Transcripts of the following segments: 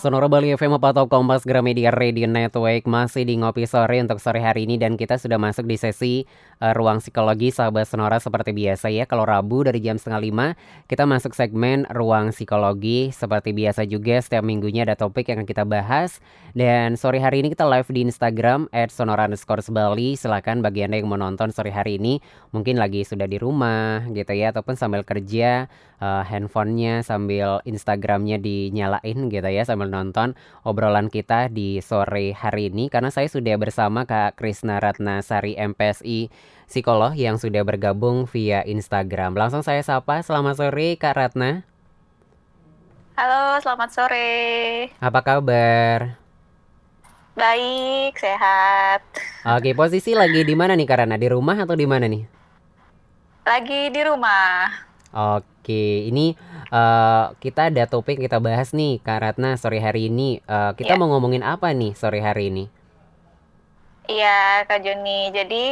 Sonora Bali FM atau Kompas Gramedia Radio Network masih di ngopi sore untuk sore hari ini dan kita sudah masuk di sesi uh, ruang psikologi sahabat Sonora seperti biasa ya. Kalau Rabu dari jam setengah lima kita masuk segmen ruang psikologi seperti biasa juga setiap minggunya ada topik yang akan kita bahas dan sore hari ini kita live di Instagram @sonora Bali. Silahkan bagi anda yang mau nonton sore hari ini mungkin lagi sudah di rumah gitu ya ataupun sambil kerja uh, handphonenya sambil Instagramnya dinyalain gitu ya sambil nonton obrolan kita di sore hari ini karena saya sudah bersama Kak Krisna Ratnasari MPSI psikolog yang sudah bergabung via Instagram. Langsung saya sapa, selamat sore Kak Ratna. Halo, selamat sore. Apa kabar? Baik, sehat. Oke, posisi lagi di mana nih Karena Di rumah atau di mana nih? Lagi di rumah. Oke, ini uh, kita ada topik kita bahas nih Kak Ratna sore hari ini. Uh, kita yeah. mau ngomongin apa nih sore hari ini? Iya Kak Joni, jadi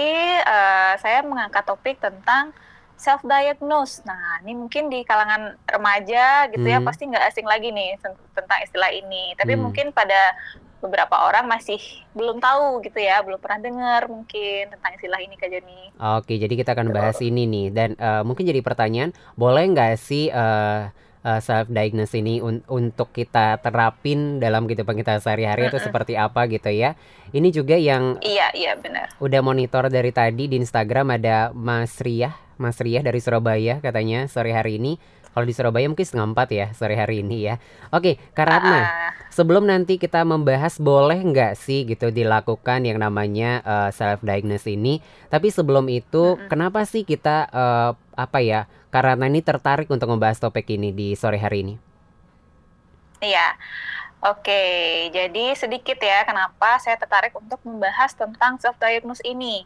uh, saya mengangkat topik tentang self diagnose. Nah, ini mungkin di kalangan remaja gitu ya, hmm. ya pasti nggak asing lagi nih tentang istilah ini. Tapi hmm. mungkin pada beberapa orang masih belum tahu gitu ya, belum pernah dengar mungkin tentang istilah ini Kak Joni. Oke, jadi kita akan bahas ini nih dan uh, mungkin jadi pertanyaan, boleh nggak sih uh, uh, self diagnose ini un untuk kita terapin dalam kehidupan kita sehari-hari mm -hmm. atau seperti apa gitu ya. Ini juga yang Iya, iya benar. Udah monitor dari tadi di Instagram ada Mas Riah, Mas Riah dari Surabaya katanya sore hari ini kalau di Surabaya mungkin setengah empat ya sore hari ini ya. Oke, Karatna, uh. sebelum nanti kita membahas boleh nggak sih gitu dilakukan yang namanya uh, eh, self diagnosis ini. Tapi sebelum itu, uh kenapa sih kita uh, apa ya? Karena ini tertarik untuk membahas topik ini di sore hari ini. Iya. Oke, jadi sedikit ya kenapa saya tertarik untuk membahas tentang self diagnosis ini.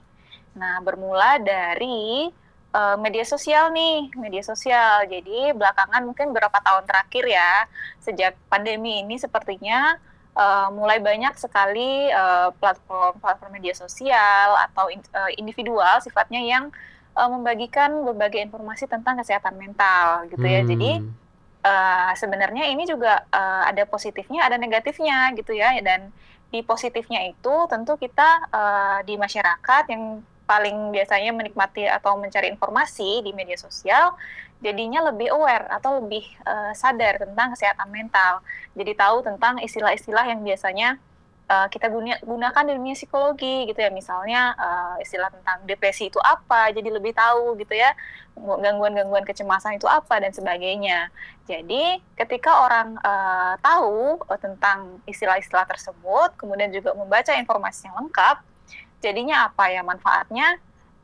Nah, bermula dari uh, media sosial nih, media sosial. Jadi belakangan mungkin beberapa tahun terakhir ya, sejak pandemi ini sepertinya uh, mulai banyak sekali platform-platform uh, media sosial atau in, uh, individual sifatnya yang uh, membagikan berbagai informasi tentang kesehatan mental gitu ya. Hmm. Jadi uh, sebenarnya ini juga uh, ada positifnya, ada negatifnya gitu ya. Dan di positifnya itu tentu kita uh, di masyarakat yang paling biasanya menikmati atau mencari informasi di media sosial jadinya lebih aware atau lebih uh, sadar tentang kesehatan mental. Jadi tahu tentang istilah-istilah yang biasanya uh, kita guna, gunakan di dunia psikologi gitu ya. Misalnya uh, istilah tentang depresi itu apa, jadi lebih tahu gitu ya. Gangguan-gangguan kecemasan itu apa dan sebagainya. Jadi ketika orang uh, tahu tentang istilah-istilah tersebut, kemudian juga membaca informasi yang lengkap, jadinya apa ya manfaatnya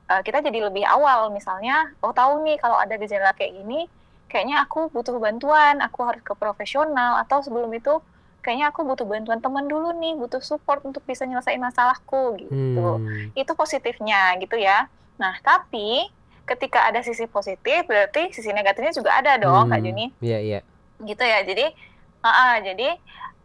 uh, kita jadi lebih awal misalnya oh tahu nih kalau ada gejala kayak gini kayaknya aku butuh bantuan aku harus ke profesional atau sebelum itu kayaknya aku butuh bantuan teman dulu nih butuh support untuk bisa nyelesain masalahku gitu hmm. itu positifnya gitu ya nah tapi ketika ada sisi positif berarti sisi negatifnya juga ada dong hmm. kak Juni iya yeah, iya yeah. gitu ya jadi uh, uh, jadi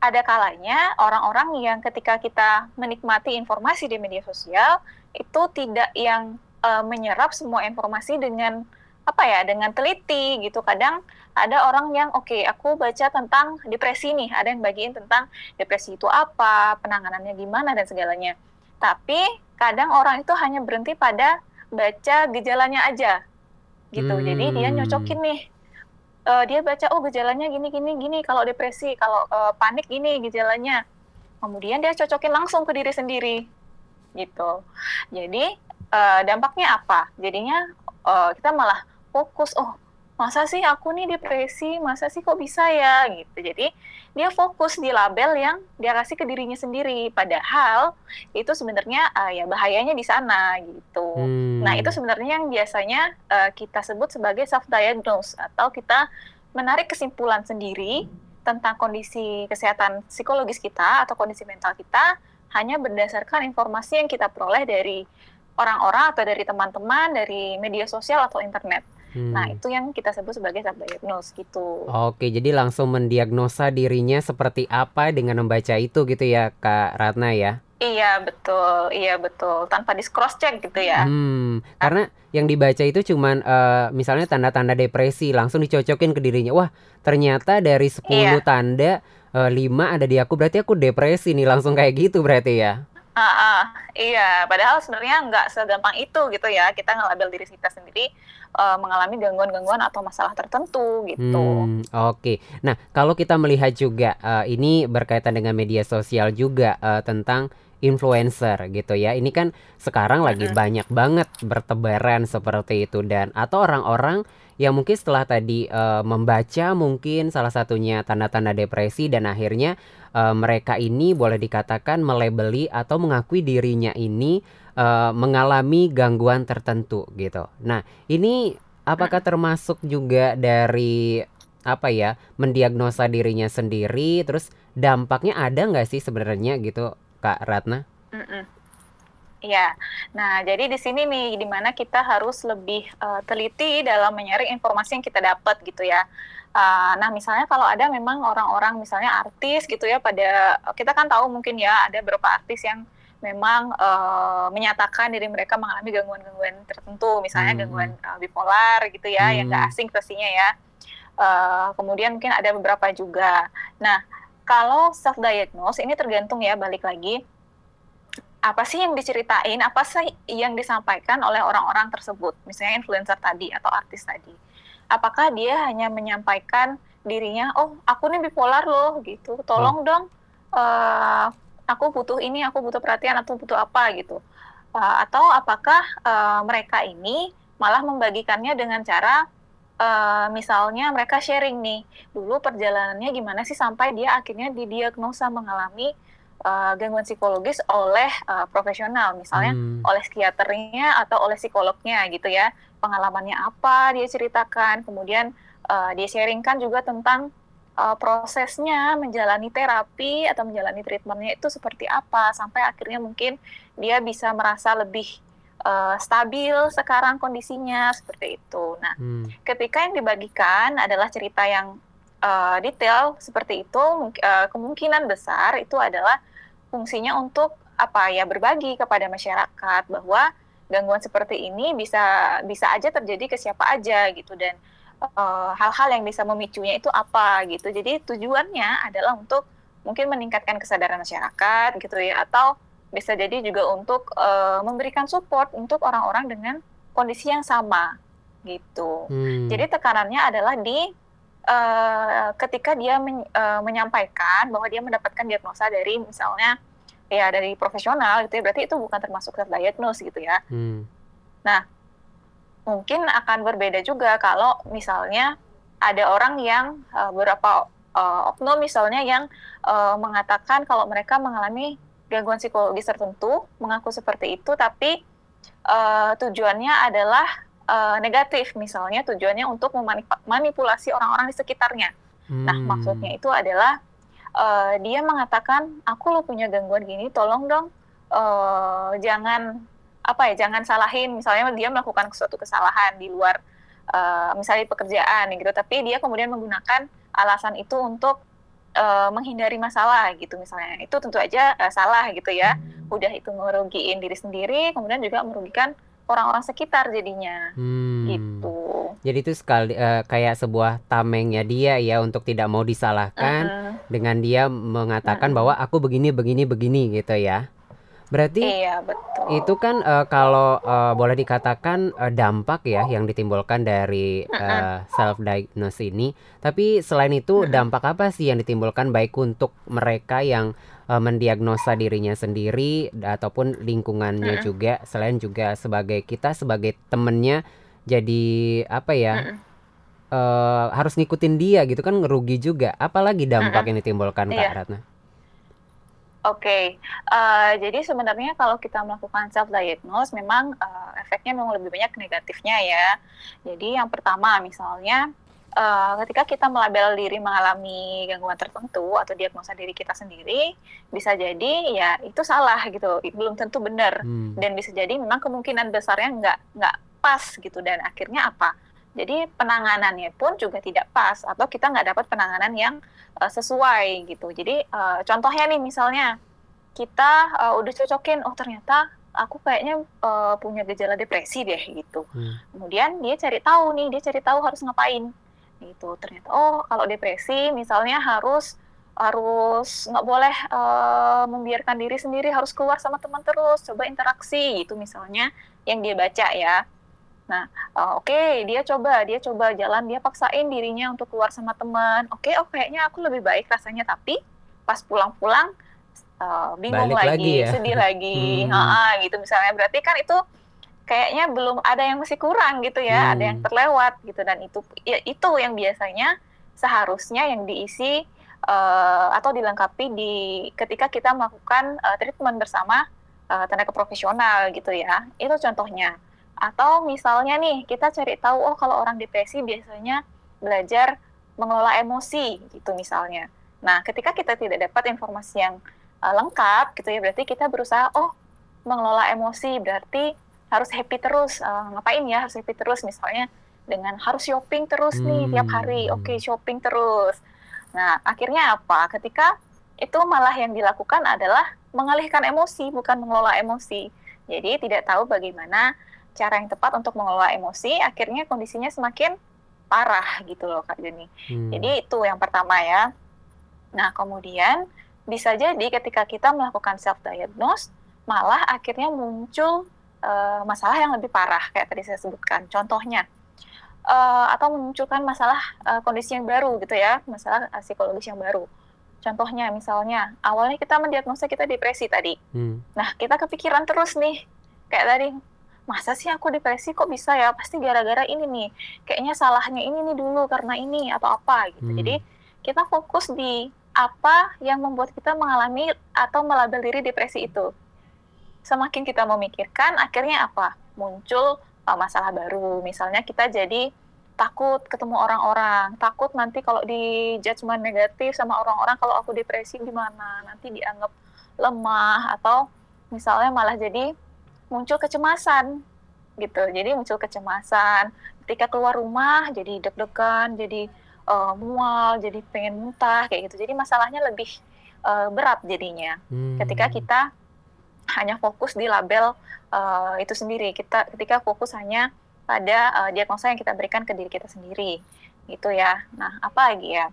ada kalanya orang-orang yang ketika kita menikmati informasi di media sosial itu tidak yang uh, menyerap semua informasi dengan apa ya dengan teliti gitu. Kadang ada orang yang oke okay, aku baca tentang depresi nih ada yang bagiin tentang depresi itu apa penanganannya gimana dan segalanya. Tapi kadang orang itu hanya berhenti pada baca gejalanya aja gitu. Hmm. jadi dia nyocokin nih uh, dia baca oh gejalanya gini gini gini kalau depresi kalau uh, panik gini gejalanya. Kemudian dia cocokin langsung ke diri sendiri gitu. Jadi uh, dampaknya apa? Jadinya uh, kita malah fokus oh masa sih aku nih depresi? Masa sih kok bisa ya? Gitu. Jadi dia fokus di label yang dia kasih ke dirinya sendiri. Padahal itu sebenarnya uh, ya bahayanya di sana gitu. Hmm. nah itu sebenarnya yang biasanya uh, kita sebut sebagai self diagnose atau kita menarik kesimpulan sendiri tentang kondisi kesehatan psikologis kita atau kondisi mental kita hanya berdasarkan informasi yang kita peroleh dari orang-orang atau dari teman-teman dari media sosial atau internet Hmm. Nah, itu yang kita sebut sebagai self diagnose gitu. Oke, jadi langsung mendiagnosa dirinya seperti apa dengan membaca itu gitu ya, Kak Ratna ya? Iya, betul. Iya, betul. Tanpa di cross check gitu ya. Hmm, karena yang dibaca itu cuman uh, misalnya tanda-tanda depresi langsung dicocokin ke dirinya. Wah, ternyata dari 10 iya. tanda uh, lima ada di aku berarti aku depresi nih langsung kayak gitu berarti ya Uh, uh, iya, padahal sebenarnya nggak segampang itu gitu ya. Kita ngelabel diri kita sendiri uh, mengalami gangguan-gangguan atau masalah tertentu gitu. Hmm, Oke, okay. nah kalau kita melihat juga uh, ini berkaitan dengan media sosial juga uh, tentang influencer gitu ya. Ini kan sekarang lagi banyak banget bertebaran seperti itu dan atau orang-orang yang mungkin setelah tadi uh, membaca mungkin salah satunya tanda-tanda depresi dan akhirnya uh, mereka ini boleh dikatakan melebeli atau mengakui dirinya ini uh, mengalami gangguan tertentu gitu. Nah, ini apakah termasuk juga dari apa ya mendiagnosa dirinya sendiri terus dampaknya ada nggak sih sebenarnya gitu Kak Ratna? Iya. Nah, jadi di sini nih di mana kita harus lebih uh, teliti dalam menyaring informasi yang kita dapat gitu ya. Uh, nah, misalnya kalau ada memang orang-orang misalnya artis gitu ya pada kita kan tahu mungkin ya ada beberapa artis yang memang uh, menyatakan diri mereka mengalami gangguan-gangguan tertentu, misalnya hmm. gangguan uh, bipolar gitu ya, hmm. yang gak asing pastinya ya. Uh, kemudian mungkin ada beberapa juga. Nah, kalau self diagnose ini tergantung ya balik lagi apa sih yang diceritain, apa sih yang disampaikan oleh orang-orang tersebut, misalnya influencer tadi atau artis tadi. Apakah dia hanya menyampaikan dirinya oh aku nih bipolar loh gitu. Tolong hmm. dong uh, aku butuh ini aku butuh perhatian atau butuh apa gitu. Uh, atau apakah uh, mereka ini malah membagikannya dengan cara uh, misalnya mereka sharing nih dulu perjalanannya gimana sih sampai dia akhirnya didiagnosa mengalami uh, gangguan psikologis oleh uh, profesional, misalnya hmm. oleh psikiaternya atau oleh psikolognya gitu ya. Pengalamannya apa dia ceritakan, kemudian uh, dia sharingkan juga tentang uh, prosesnya menjalani terapi atau menjalani treatmentnya itu seperti apa sampai akhirnya mungkin dia bisa merasa lebih uh, stabil sekarang kondisinya seperti itu. Nah, hmm. ketika yang dibagikan adalah cerita yang uh, detail seperti itu, uh, kemungkinan besar itu adalah fungsinya untuk apa ya berbagi kepada masyarakat bahwa gangguan seperti ini bisa bisa aja terjadi ke siapa aja gitu dan eh, hal-hal uh, yang bisa memicunya itu apa gitu. Jadi tujuannya adalah untuk mungkin meningkatkan kesadaran masyarakat gitu ya atau bisa jadi juga untuk uh, memberikan support untuk orang-orang dengan kondisi yang sama gitu. Hmm. Jadi tekanannya adalah di uh, ketika dia men, uh, menyampaikan bahwa dia mendapatkan diagnosa dari misalnya ya dari profesional gitu ya berarti itu bukan termasuk self diagnose gitu ya. Hmm. Nah mungkin akan berbeda juga kalau misalnya ada orang yang uh, beberapa uh, oknum misalnya yang uh, mengatakan kalau mereka mengalami gangguan psikologis tertentu mengaku seperti itu tapi uh, tujuannya adalah uh, negatif misalnya tujuannya untuk memanipulasi orang-orang di sekitarnya. Nah, hmm. Nah, maksudnya itu adalah uh, dia mengatakan aku lo punya gangguan gini, tolong dong uh, jangan apa ya jangan salahin misalnya dia melakukan suatu kesalahan di luar uh, misalnya pekerjaan gitu, tapi dia kemudian menggunakan alasan itu untuk uh, menghindari masalah gitu misalnya itu tentu aja uh, salah gitu ya, udah itu merugiin diri sendiri, kemudian juga merugikan orang-orang sekitar jadinya hmm. gitu. Jadi itu sekali uh, kayak sebuah tamengnya dia ya untuk tidak mau disalahkan uh -huh. dengan dia mengatakan uh -huh. bahwa aku begini begini begini gitu ya. Berarti iya, betul. itu kan uh, kalau uh, boleh dikatakan uh, dampak ya yang ditimbulkan dari uh, self diagnose ini. Tapi selain itu dampak apa sih yang ditimbulkan baik untuk mereka yang uh, mendiagnosa dirinya sendiri ataupun lingkungannya juga selain juga sebagai kita sebagai temennya jadi apa ya? Uh, harus ngikutin dia gitu kan ngerugi juga. Apalagi dampak yang ditimbulkan Kak iya. Ratna? Oke, okay. uh, eh, jadi sebenarnya kalau kita melakukan self diagnose, memang uh, efeknya memang lebih banyak negatifnya ya. Jadi yang pertama misalnya uh, ketika kita melabel diri mengalami gangguan tertentu atau diagnosa diri kita sendiri, bisa jadi ya itu salah gitu, belum tentu benar hmm. dan bisa jadi memang kemungkinan besarnya nggak nggak pas gitu dan akhirnya apa? Jadi penanganannya pun juga tidak pas atau kita nggak dapat penanganan yang uh, sesuai gitu. Jadi uh, contohnya nih misalnya kita uh, udah cocokin, oh ternyata aku kayaknya uh, punya gejala depresi deh gitu. Hmm. Kemudian dia cari tahu nih, dia cari tahu harus ngapain gitu. Ternyata oh kalau depresi misalnya harus harus nggak boleh uh, membiarkan diri sendiri harus keluar sama teman terus coba interaksi itu misalnya yang dia baca ya nah uh, oke okay, dia coba dia coba jalan dia paksain dirinya untuk keluar sama teman oke okay, oh kayaknya aku lebih baik rasanya tapi pas pulang-pulang uh, bingung Balik lagi, lagi ya? sedih lagi hmm. ha, gitu misalnya berarti kan itu kayaknya belum ada yang masih kurang gitu ya hmm. ada yang terlewat gitu dan itu ya, itu yang biasanya seharusnya yang diisi uh, atau dilengkapi di ketika kita melakukan uh, treatment bersama uh, tenaga profesional gitu ya. Itu contohnya. Atau misalnya nih kita cari tahu oh kalau orang depresi biasanya belajar mengelola emosi gitu misalnya. Nah, ketika kita tidak dapat informasi yang uh, lengkap gitu ya, berarti kita berusaha oh mengelola emosi berarti harus happy terus. Uh, ngapain ya harus happy terus misalnya dengan harus shopping terus nih tiap hari. Hmm. Oke, okay, shopping terus Nah, akhirnya apa? Ketika itu malah yang dilakukan adalah mengalihkan emosi, bukan mengelola emosi. Jadi tidak tahu bagaimana cara yang tepat untuk mengelola emosi, akhirnya kondisinya semakin parah gitu loh Kak Juni. Hmm. Jadi itu yang pertama ya. Nah, kemudian bisa jadi ketika kita melakukan self diagnose malah akhirnya muncul uh, masalah yang lebih parah kayak tadi saya sebutkan. Contohnya, uh, atau memunculkan masalah uh, kondisi yang baru gitu ya, masalah uh, psikologis yang baru. Contohnya misalnya awalnya kita mendiagnosa kita depresi tadi. Hmm. Nah, kita kepikiran terus nih. Kayak tadi, masa sih aku depresi kok bisa ya? Pasti gara-gara ini nih. Kayaknya salahnya ini nih dulu karena ini atau apa gitu. Hmm. Jadi, kita fokus di apa yang membuat kita mengalami atau melabel diri depresi itu. Semakin kita memikirkan, akhirnya apa? Muncul uh, masalah baru. Misalnya kita jadi takut ketemu orang-orang, takut nanti kalau di judgement negatif sama orang-orang kalau aku depresi gimana, nanti dianggap lemah atau misalnya malah jadi muncul kecemasan gitu. Jadi muncul kecemasan ketika keluar rumah jadi deg-degan, jadi uh, mual, jadi pengen muntah kayak gitu. Jadi masalahnya lebih uh, berat jadinya hmm. ketika kita hanya fokus di label uh, itu sendiri. Kita ketika fokus hanya pada uh, diagnosa yang kita berikan ke diri kita sendiri, gitu ya. Nah, apa lagi ya?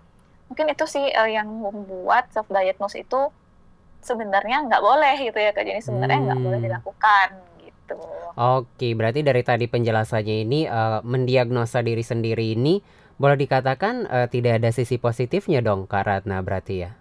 Mungkin itu sih uh, yang membuat self diagnose itu sebenarnya nggak boleh gitu ya, Kak. Jadi sebenarnya nggak hmm. boleh dilakukan gitu. Oke, berarti dari tadi penjelasannya ini uh, mendiagnosa diri sendiri ini boleh dikatakan uh, tidak ada sisi positifnya dong, Kak Ratna berarti ya?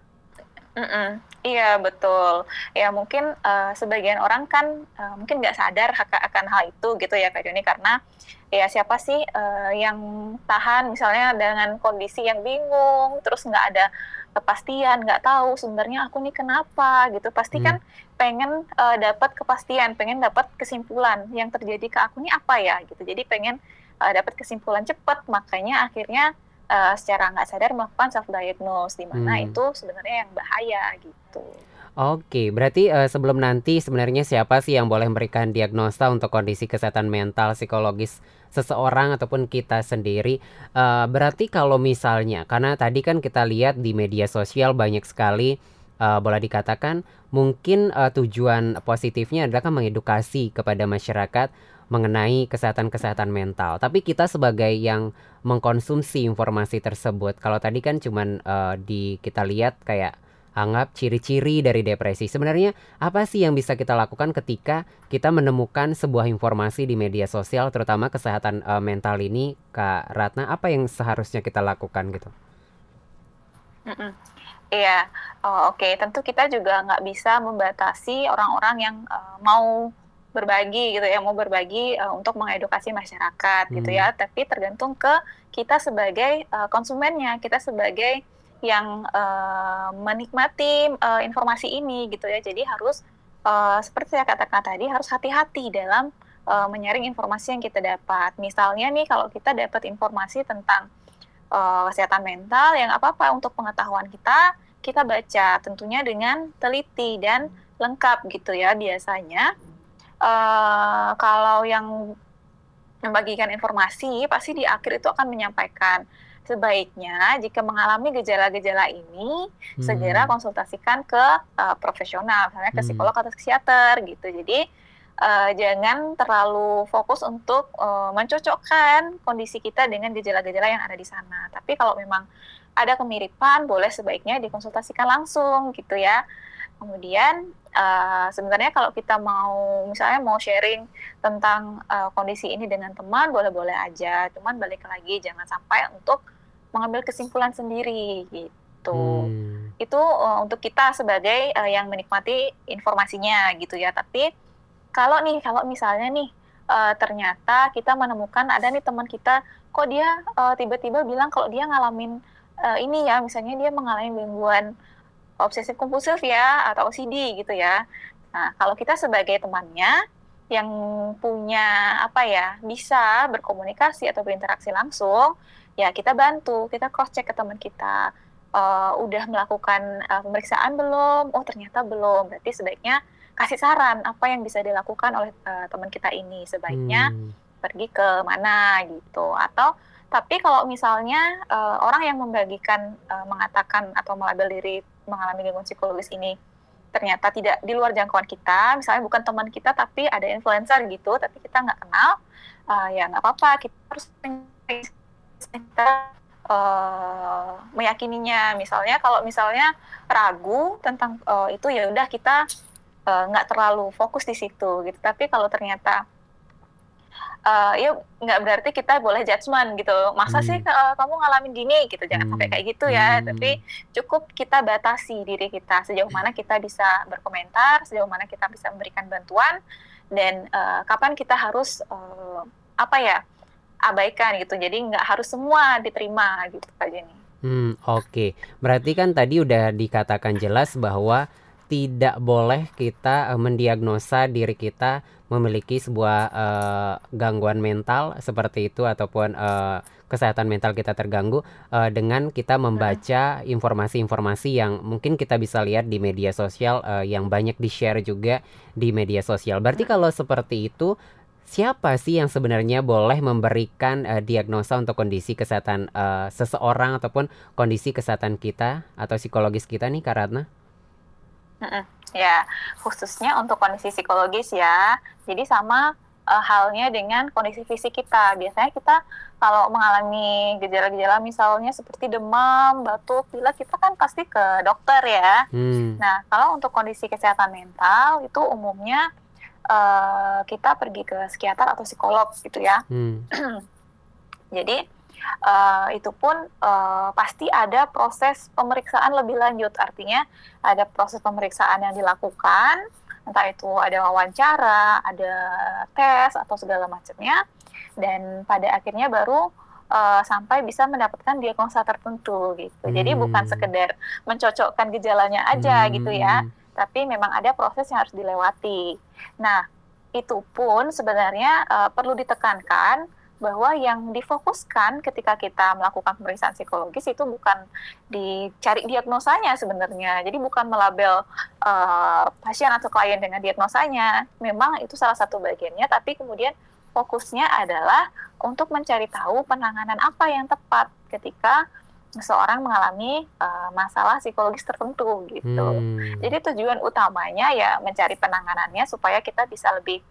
Mm -mm. Iya betul. Ya mungkin uh, sebagian orang kan uh, mungkin nggak sadar akan hal itu gitu ya Kak Joni karena ya siapa sih uh, yang tahan misalnya dengan kondisi yang bingung terus nggak ada kepastian nggak tahu sebenarnya aku nih kenapa gitu pasti hmm. kan pengen uh, dapat kepastian pengen dapat kesimpulan yang terjadi ke aku ini apa ya gitu jadi pengen uh, dapat kesimpulan cepat makanya akhirnya uh, secara nggak sadar melakukan self diagnose di mana hmm. itu sebenarnya yang bahaya gitu. Oke, berarti uh, sebelum nanti sebenarnya siapa sih yang boleh memberikan diagnosa untuk kondisi kesehatan mental psikologis seseorang ataupun kita sendiri? Uh, berarti kalau misalnya, karena tadi kan kita lihat di media sosial banyak sekali uh, boleh dikatakan mungkin uh, tujuan positifnya adalah kan mengedukasi kepada masyarakat mengenai kesehatan-kesehatan mental. Tapi kita sebagai yang mengkonsumsi informasi tersebut, kalau tadi kan cuman uh, di kita lihat kayak anggap ciri-ciri dari depresi. Sebenarnya apa sih yang bisa kita lakukan ketika kita menemukan sebuah informasi di media sosial, terutama kesehatan uh, mental ini, Kak Ratna? Apa yang seharusnya kita lakukan gitu? Iya, oh, oke. Okay. Tentu kita juga nggak bisa membatasi orang-orang yang uh, mau berbagi gitu ya mau berbagi uh, untuk mengedukasi masyarakat hmm. gitu ya. Tapi tergantung ke kita sebagai uh, konsumennya kita sebagai yang uh, menikmati uh, informasi ini gitu ya. Jadi harus uh, seperti saya katakan tadi harus hati-hati dalam uh, menyaring informasi yang kita dapat. Misalnya nih kalau kita dapat informasi tentang uh, kesehatan mental yang apa apa untuk pengetahuan kita kita baca tentunya dengan teliti dan lengkap gitu ya biasanya uh, kalau yang membagikan informasi pasti di akhir itu akan menyampaikan sebaiknya jika mengalami gejala-gejala ini hmm. segera konsultasikan ke uh, profesional, misalnya ke hmm. psikolog atau psikiater gitu. Jadi uh, jangan terlalu fokus untuk uh, mencocokkan kondisi kita dengan gejala-gejala yang ada di sana. Tapi kalau memang ada kemiripan, boleh sebaiknya dikonsultasikan langsung gitu ya. Kemudian uh, sebenarnya kalau kita mau misalnya mau sharing tentang uh, kondisi ini dengan teman boleh-boleh aja, cuman balik lagi jangan sampai untuk mengambil kesimpulan sendiri gitu. Hmm. Itu uh, untuk kita sebagai uh, yang menikmati informasinya gitu ya. Tapi kalau nih kalau misalnya nih uh, ternyata kita menemukan ada nih teman kita kok dia tiba-tiba uh, bilang kalau dia ngalamin uh, ini ya misalnya dia mengalami gangguan obsesif kompulsif ya atau OCD gitu ya. Nah, kalau kita sebagai temannya yang punya apa ya bisa berkomunikasi atau berinteraksi langsung, ya kita bantu, kita cross check ke teman kita. Uh, udah melakukan uh, pemeriksaan belum? Oh ternyata belum. Berarti sebaiknya kasih saran apa yang bisa dilakukan oleh uh, teman kita ini. Sebaiknya hmm. pergi ke mana gitu. Atau tapi kalau misalnya uh, orang yang membagikan uh, mengatakan atau melabel diri mengalami gangguan psikologis ini ternyata tidak di luar jangkauan kita, misalnya bukan teman kita tapi ada influencer gitu, tapi kita nggak kenal, uh, ya nggak apa-apa, kita harus kita uh, meyakininya. Misalnya kalau misalnya ragu tentang uh, itu ya udah kita nggak uh, terlalu fokus di situ gitu. Tapi kalau ternyata uh, ya nggak berarti kita boleh judgement gitu masa hmm. sih uh, kamu ngalamin gini gitu jangan hmm. sampai kayak gitu ya hmm. tapi cukup kita batasi diri kita sejauh mana kita bisa berkomentar sejauh mana kita bisa memberikan bantuan dan uh, kapan kita harus uh, apa ya abaikan gitu jadi nggak harus semua diterima gitu aja nih Hmm, oke. Okay. Berarti kan tadi udah dikatakan jelas bahwa tidak boleh kita uh, mendiagnosa diri kita memiliki sebuah uh, gangguan mental seperti itu ataupun uh, kesehatan mental kita terganggu uh, dengan kita membaca informasi-informasi yang mungkin kita bisa lihat di media sosial uh, yang banyak di-share juga di media sosial. Berarti kalau seperti itu siapa sih yang sebenarnya boleh memberikan uh, diagnosa untuk kondisi kesehatan uh, seseorang ataupun kondisi kesehatan kita atau psikologis kita nih Kak Ya, khususnya untuk kondisi psikologis ya. Jadi sama uh, halnya dengan kondisi fisik kita. Biasanya kita kalau mengalami gejala-gejala misalnya seperti demam, batuk, pilek, kita kan pasti ke dokter ya. Hmm. Nah, kalau untuk kondisi kesehatan mental itu umumnya uh, kita pergi ke psikiater atau psikolog gitu ya. Hmm. Jadi uh, itu pun uh, pasti ada proses pemeriksaan lebih lanjut. Artinya ada proses pemeriksaan yang dilakukan, entah itu ada wawancara, ada tes atau segala macamnya, dan pada akhirnya baru uh, sampai bisa mendapatkan diagnosa tertentu gitu. Hmm. Jadi bukan sekedar mencocokkan gejalanya aja hmm. gitu ya, tapi memang ada proses yang harus dilewati. Nah itu pun sebenarnya uh, perlu ditekankan bahwa yang difokuskan ketika kita melakukan pemeriksaan psikologis itu bukan dicari diagnosanya sebenarnya. Jadi bukan melabel uh, pasien atau klien dengan diagnosanya. Memang itu salah satu bagiannya, tapi kemudian fokusnya adalah untuk mencari tahu penanganan apa yang tepat ketika seseorang mengalami uh, masalah psikologis tertentu gitu. Hmm. Jadi tujuan utamanya ya mencari penanganannya supaya kita bisa lebih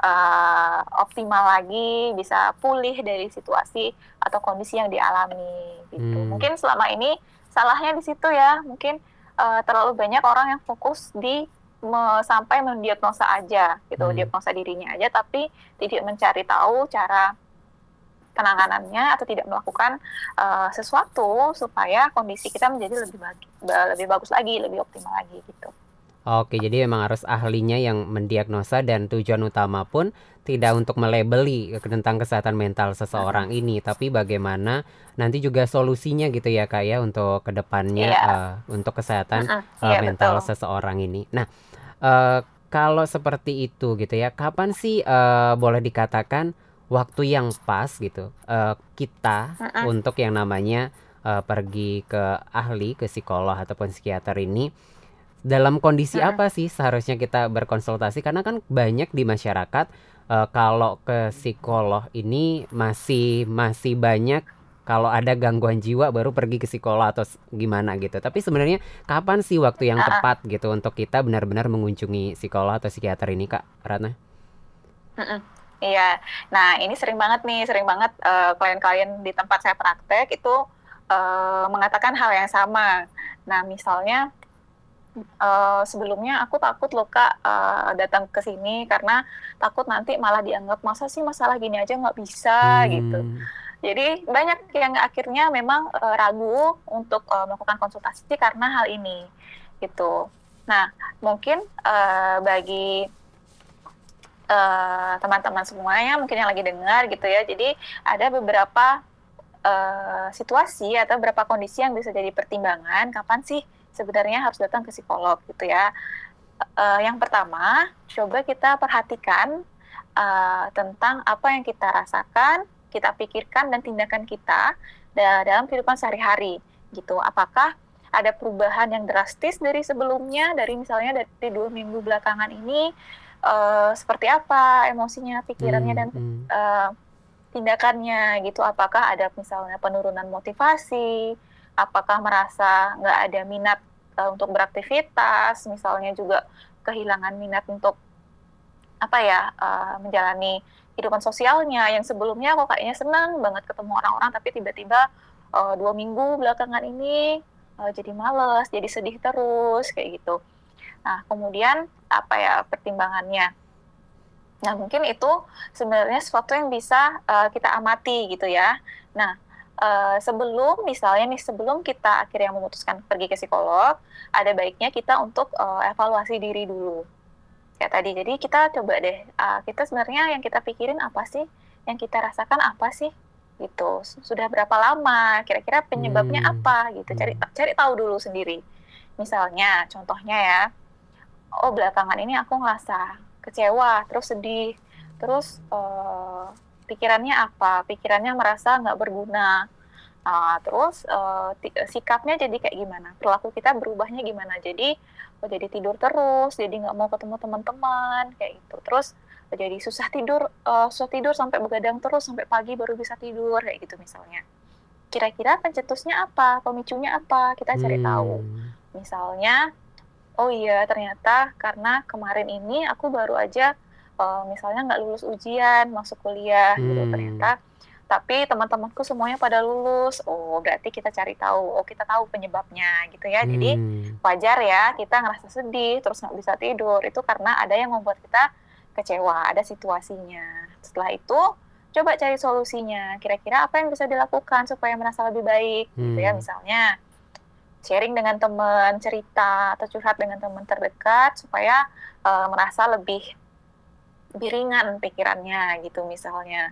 uh, optimal lagi, bisa pulih dari situasi atau kondisi yang dialami gitu. Hmm. Mungkin selama ini salahnya di situ ya, mungkin uh, terlalu banyak orang yang fokus di me, sampai mendiagnosa aja gitu, hmm. diagnosa dirinya aja, tapi tidak mencari tahu cara penanganannya atau tidak melakukan uh, sesuatu supaya kondisi kita menjadi lebih bagi, lebih bagus lagi, lebih optimal lagi gitu. Oke, jadi memang harus ahlinya yang mendiagnosa dan tujuan utama pun tidak untuk melebeli tentang kesehatan mental seseorang ini, tapi bagaimana nanti juga solusinya gitu ya kak ya untuk ke depannya yeah. uh, untuk kesehatan uh, uh, yeah, mental betul. seseorang ini. Nah, uh, kalau seperti itu gitu ya, kapan sih uh, boleh dikatakan waktu yang pas gitu uh, kita uh -uh. untuk yang namanya uh, pergi ke ahli ke psikolog ataupun psikiater ini dalam kondisi hmm. apa sih seharusnya kita berkonsultasi karena kan banyak di masyarakat uh, kalau ke psikolog ini masih masih banyak kalau ada gangguan jiwa baru pergi ke psikolog atau gimana gitu. Tapi sebenarnya kapan sih waktu yang tepat gitu untuk kita benar-benar mengunjungi psikolog atau psikiater ini, Kak Ratna? Iya. Nah, ini sering banget nih, sering banget eh, klien-klien di tempat saya praktek itu uh, mengatakan hal yang sama. Nah, misalnya uh, sebelumnya aku takut loh kak uh, datang ke sini karena takut nanti malah dianggap masa sih masalah gini aja nggak bisa hmm. gitu. Jadi banyak yang akhirnya memang uh, ragu untuk uh, melakukan konsultasi karena hal ini gitu. Nah mungkin uh, bagi teman-teman uh, semuanya mungkin yang lagi dengar gitu ya. Jadi ada beberapa uh, situasi atau beberapa kondisi yang bisa jadi pertimbangan kapan sih sebenarnya harus datang ke psikolog gitu ya. Uh, yang pertama, coba kita perhatikan uh, tentang apa yang kita rasakan, kita pikirkan dan tindakan kita dalam kehidupan sehari-hari gitu. Apakah ada perubahan yang drastis dari sebelumnya, dari misalnya dari dua minggu belakangan ini uh, seperti apa emosinya, pikirannya hmm, dan Uh, tindakannya gitu. Apakah ada misalnya penurunan motivasi, apakah merasa nggak ada minat uh, untuk beraktivitas, misalnya juga kehilangan minat untuk apa ya uh, menjalani kehidupan sosialnya yang sebelumnya kok kayaknya senang banget ketemu orang-orang tapi tiba-tiba uh, dua minggu belakangan ini uh, jadi males, jadi sedih terus kayak gitu. Nah kemudian apa ya pertimbangannya? Nah mungkin itu sebenarnya sesuatu yang bisa uh, kita amati gitu ya. Nah uh, sebelum misalnya nih sebelum kita akhirnya memutuskan pergi ke psikolog, ada baiknya kita untuk uh, evaluasi diri dulu. Kayak tadi, jadi kita coba deh, uh, kita sebenarnya yang kita pikirin apa sih, yang kita rasakan apa sih, gitu. Sudah berapa lama, kira-kira penyebabnya hmm. apa, gitu. Cari hmm. cari tahu dulu sendiri. Misalnya, contohnya ya, oh belakangan ini aku ngerasa kecewa, terus sedih, terus uh, pikirannya apa? Pikirannya merasa nggak berguna. Uh, terus uh, sikapnya jadi kayak gimana? Perilaku kita berubahnya gimana? Jadi oh, jadi tidur terus jadi nggak mau ketemu teman-teman kayak gitu. Terus oh, jadi susah tidur uh, susah tidur sampai begadang terus sampai pagi baru bisa tidur kayak gitu misalnya. Kira-kira pencetusnya apa? Pemicunya apa? Kita cari hmm. tahu. Misalnya oh iya ternyata karena kemarin ini aku baru aja uh, misalnya nggak lulus ujian masuk kuliah gitu, hmm. gitu ternyata tapi teman-temanku semuanya pada lulus oh berarti kita cari tahu oh kita tahu penyebabnya gitu ya hmm. jadi wajar ya kita ngerasa sedih terus nggak bisa tidur itu karena ada yang membuat kita kecewa ada situasinya setelah itu coba cari solusinya kira-kira apa yang bisa dilakukan supaya merasa lebih baik hmm. gitu ya hmm. misalnya sharing dengan teman cerita atau curhat dengan teman terdekat supaya uh, merasa lebih biringan pikirannya gitu misalnya.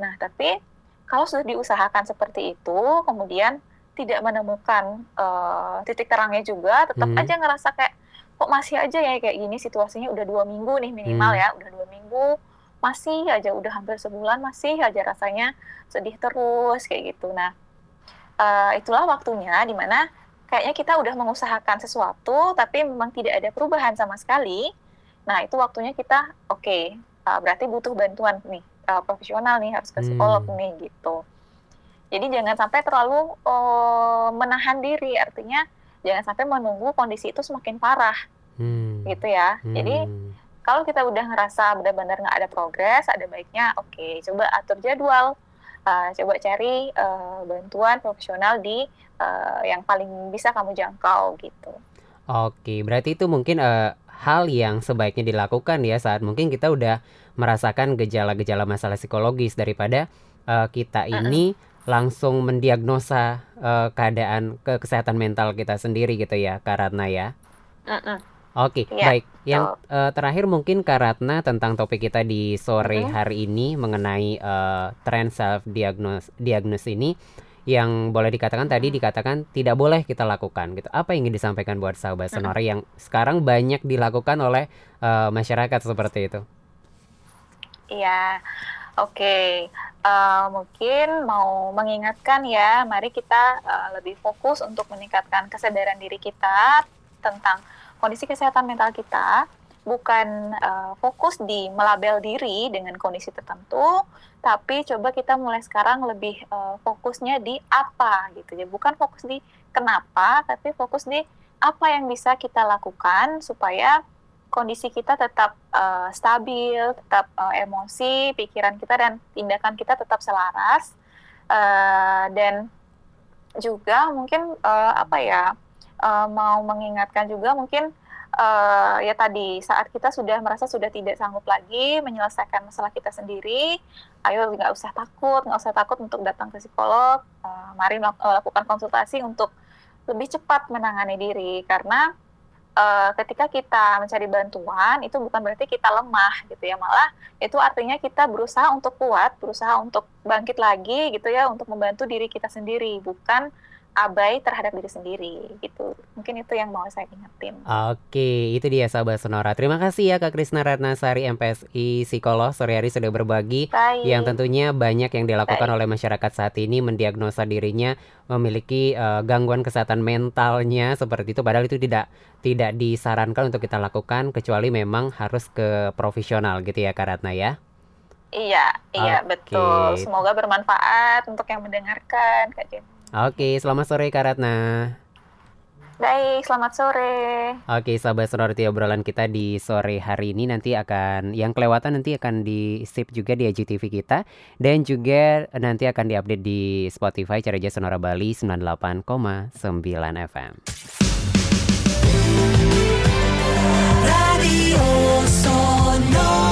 Nah, tapi kalau sudah diusahakan seperti itu, kemudian tidak menemukan uh, titik terangnya juga, tetap hmm. aja ngerasa kayak kok masih aja ya kayak gini situasinya udah dua minggu nih minimal hmm. ya, udah dua minggu masih aja udah hampir sebulan masih aja rasanya sedih terus kayak gitu. Nah, uh, itulah waktunya di mana kayaknya kita udah mengusahakan sesuatu tapi memang tidak ada perubahan sama sekali Nah, itu waktunya kita oke, okay, uh, berarti butuh bantuan nih uh, profesional nih harus ke psikolog hmm. nih gitu. Jadi jangan sampai terlalu uh, menahan diri, artinya jangan sampai menunggu kondisi itu semakin parah, hmm. gitu ya. Hmm. Jadi kalau kita udah ngerasa benar-benar nggak ada progres, ada baiknya oke okay, coba atur jadwal, uh, coba cari uh, bantuan profesional di uh, yang paling bisa kamu jangkau gitu. Oke, berarti itu mungkin uh, hal yang sebaiknya dilakukan ya saat mungkin kita udah merasakan gejala-gejala masalah psikologis daripada uh, kita ini langsung mendiagnosa uh, keadaan ke kesehatan mental kita sendiri gitu ya Karatna ya. Oke, okay, ya, baik. Yang uh, terakhir mungkin Karatna tentang topik kita di sore hari ini mengenai uh, tren self diagnosis diagnosis ini yang boleh dikatakan tadi dikatakan tidak boleh kita lakukan gitu. Apa yang ingin disampaikan buat sahabat sonora yang sekarang banyak dilakukan oleh uh, masyarakat seperti itu? Iya. Oke, okay. uh, eh, mungkin mau mengingatkan ya, mari kita uh, lebih fokus untuk meningkatkan kesadaran diri kita tentang kondisi kesehatan mental kita bukan uh, fokus di melabel diri dengan kondisi tertentu, tapi coba kita mulai sekarang lebih uh, fokusnya di apa gitu ya, bukan fokus di kenapa, tapi fokus di apa yang bisa kita lakukan supaya kondisi kita tetap uh, stabil, tetap uh, emosi, pikiran kita dan tindakan kita tetap selaras uh, dan juga mungkin uh, apa ya uh, mau mengingatkan juga mungkin uh, ya tadi saat kita sudah merasa sudah tidak sanggup lagi menyelesaikan masalah kita sendiri, ayo nggak usah takut, nggak usah takut untuk datang ke psikolog, uh, mari melakukan konsultasi untuk lebih cepat menangani diri. Karena uh, ketika kita mencari bantuan itu bukan berarti kita lemah gitu ya malah itu artinya kita berusaha untuk kuat berusaha untuk bangkit lagi gitu ya untuk membantu diri kita sendiri bukan abai terhadap diri sendiri gitu. Mungkin itu yang mau saya ingetin. Oke, itu dia sahabat Sonora. Terima kasih ya Kak Krisna Ratnasari MPSI Psikolog sore hari sudah berbagi Baik. yang tentunya banyak yang dilakukan Baik. oleh masyarakat saat ini mendiagnosa dirinya memiliki uh, gangguan kesehatan mentalnya seperti itu padahal itu tidak tidak disarankan untuk kita lakukan kecuali memang harus ke profesional gitu ya Kak Ratna ya. Iya, iya okay. betul. Semoga bermanfaat untuk yang mendengarkan Kak Jen. Oke, selamat sore Kak Ratna. Baik, selamat sore. Oke, sahabat sonoriti obrolan kita di sore hari ini nanti akan yang kelewatan nanti akan di sip juga di IGTV kita dan juga nanti akan diupdate di Spotify Cereja Sonora Bali 98,9 FM. Radio Sonora